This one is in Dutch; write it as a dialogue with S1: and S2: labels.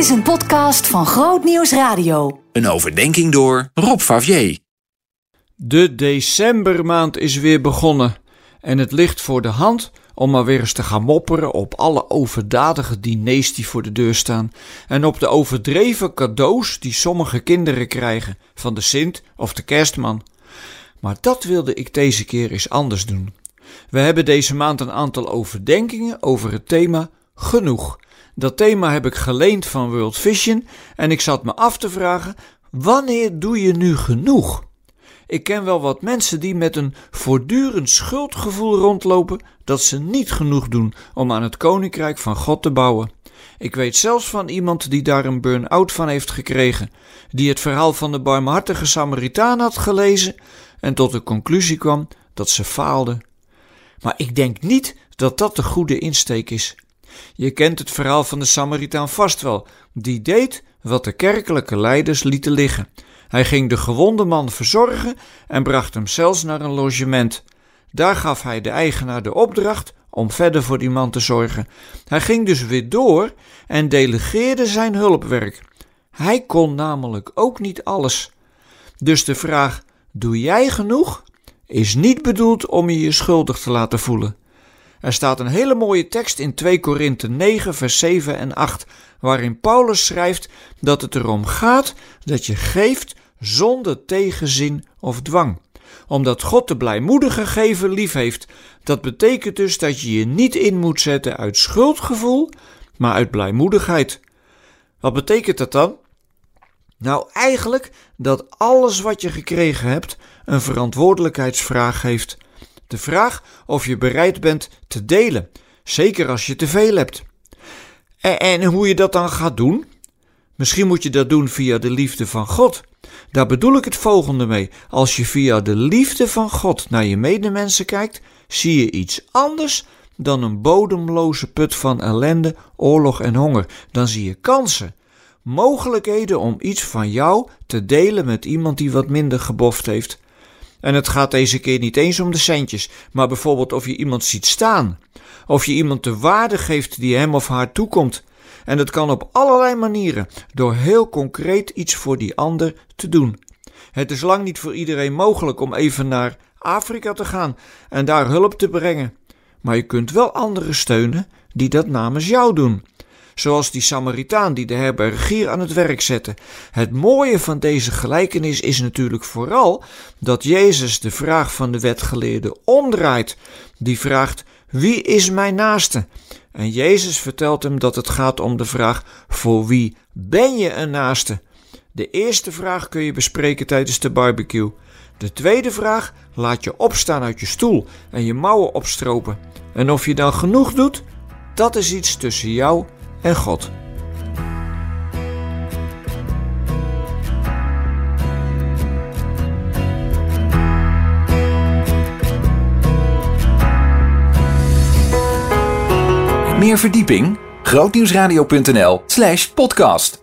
S1: is een podcast van Groot Nieuws Radio.
S2: Een overdenking door Rob Favier.
S3: De decembermaand is weer begonnen en het ligt voor de hand om maar weer eens te gaan mopperen op alle overdadige diners die voor de deur staan en op de overdreven cadeaus die sommige kinderen krijgen van de Sint of de Kerstman. Maar dat wilde ik deze keer eens anders doen. We hebben deze maand een aantal overdenkingen over het thema genoeg. Dat thema heb ik geleend van World Vision en ik zat me af te vragen: wanneer doe je nu genoeg? Ik ken wel wat mensen die met een voortdurend schuldgevoel rondlopen dat ze niet genoeg doen om aan het koninkrijk van God te bouwen. Ik weet zelfs van iemand die daar een burn-out van heeft gekregen, die het verhaal van de barmhartige Samaritaan had gelezen en tot de conclusie kwam dat ze faalde. Maar ik denk niet dat dat de goede insteek is. Je kent het verhaal van de Samaritaan vast wel. Die deed wat de kerkelijke leiders lieten liggen. Hij ging de gewonde man verzorgen en bracht hem zelfs naar een logement. Daar gaf hij de eigenaar de opdracht om verder voor die man te zorgen. Hij ging dus weer door en delegeerde zijn hulpwerk. Hij kon namelijk ook niet alles. Dus de vraag: doe jij genoeg? is niet bedoeld om je je schuldig te laten voelen. Er staat een hele mooie tekst in 2 Korinthe 9, vers 7 en 8, waarin Paulus schrijft dat het erom gaat dat je geeft zonder tegenzin of dwang. Omdat God de blijmoedige gever lief heeft. Dat betekent dus dat je je niet in moet zetten uit schuldgevoel, maar uit blijmoedigheid. Wat betekent dat dan? Nou, eigenlijk dat alles wat je gekregen hebt een verantwoordelijkheidsvraag heeft. De vraag of je bereid bent te delen, zeker als je te veel hebt. En, en hoe je dat dan gaat doen? Misschien moet je dat doen via de liefde van God. Daar bedoel ik het volgende mee. Als je via de liefde van God naar je medemensen kijkt, zie je iets anders dan een bodemloze put van ellende, oorlog en honger. Dan zie je kansen, mogelijkheden om iets van jou te delen met iemand die wat minder geboft heeft. En het gaat deze keer niet eens om de centjes, maar bijvoorbeeld of je iemand ziet staan, of je iemand de waarde geeft die hem of haar toekomt. En dat kan op allerlei manieren, door heel concreet iets voor die ander te doen. Het is lang niet voor iedereen mogelijk om even naar Afrika te gaan en daar hulp te brengen. Maar je kunt wel anderen steunen die dat namens jou doen zoals die Samaritaan die de herbergier aan het werk zette. Het mooie van deze gelijkenis is natuurlijk vooral dat Jezus de vraag van de wetgeleerde omdraait. Die vraagt: Wie is mijn naaste? En Jezus vertelt hem dat het gaat om de vraag: Voor wie ben je een naaste? De eerste vraag kun je bespreken tijdens de barbecue. De tweede vraag laat je opstaan uit je stoel en je mouwen opstropen. En of je dan genoeg doet, dat is iets tussen jou en God.
S2: Meer verdieping? grootnieuwsradio.nl/podcast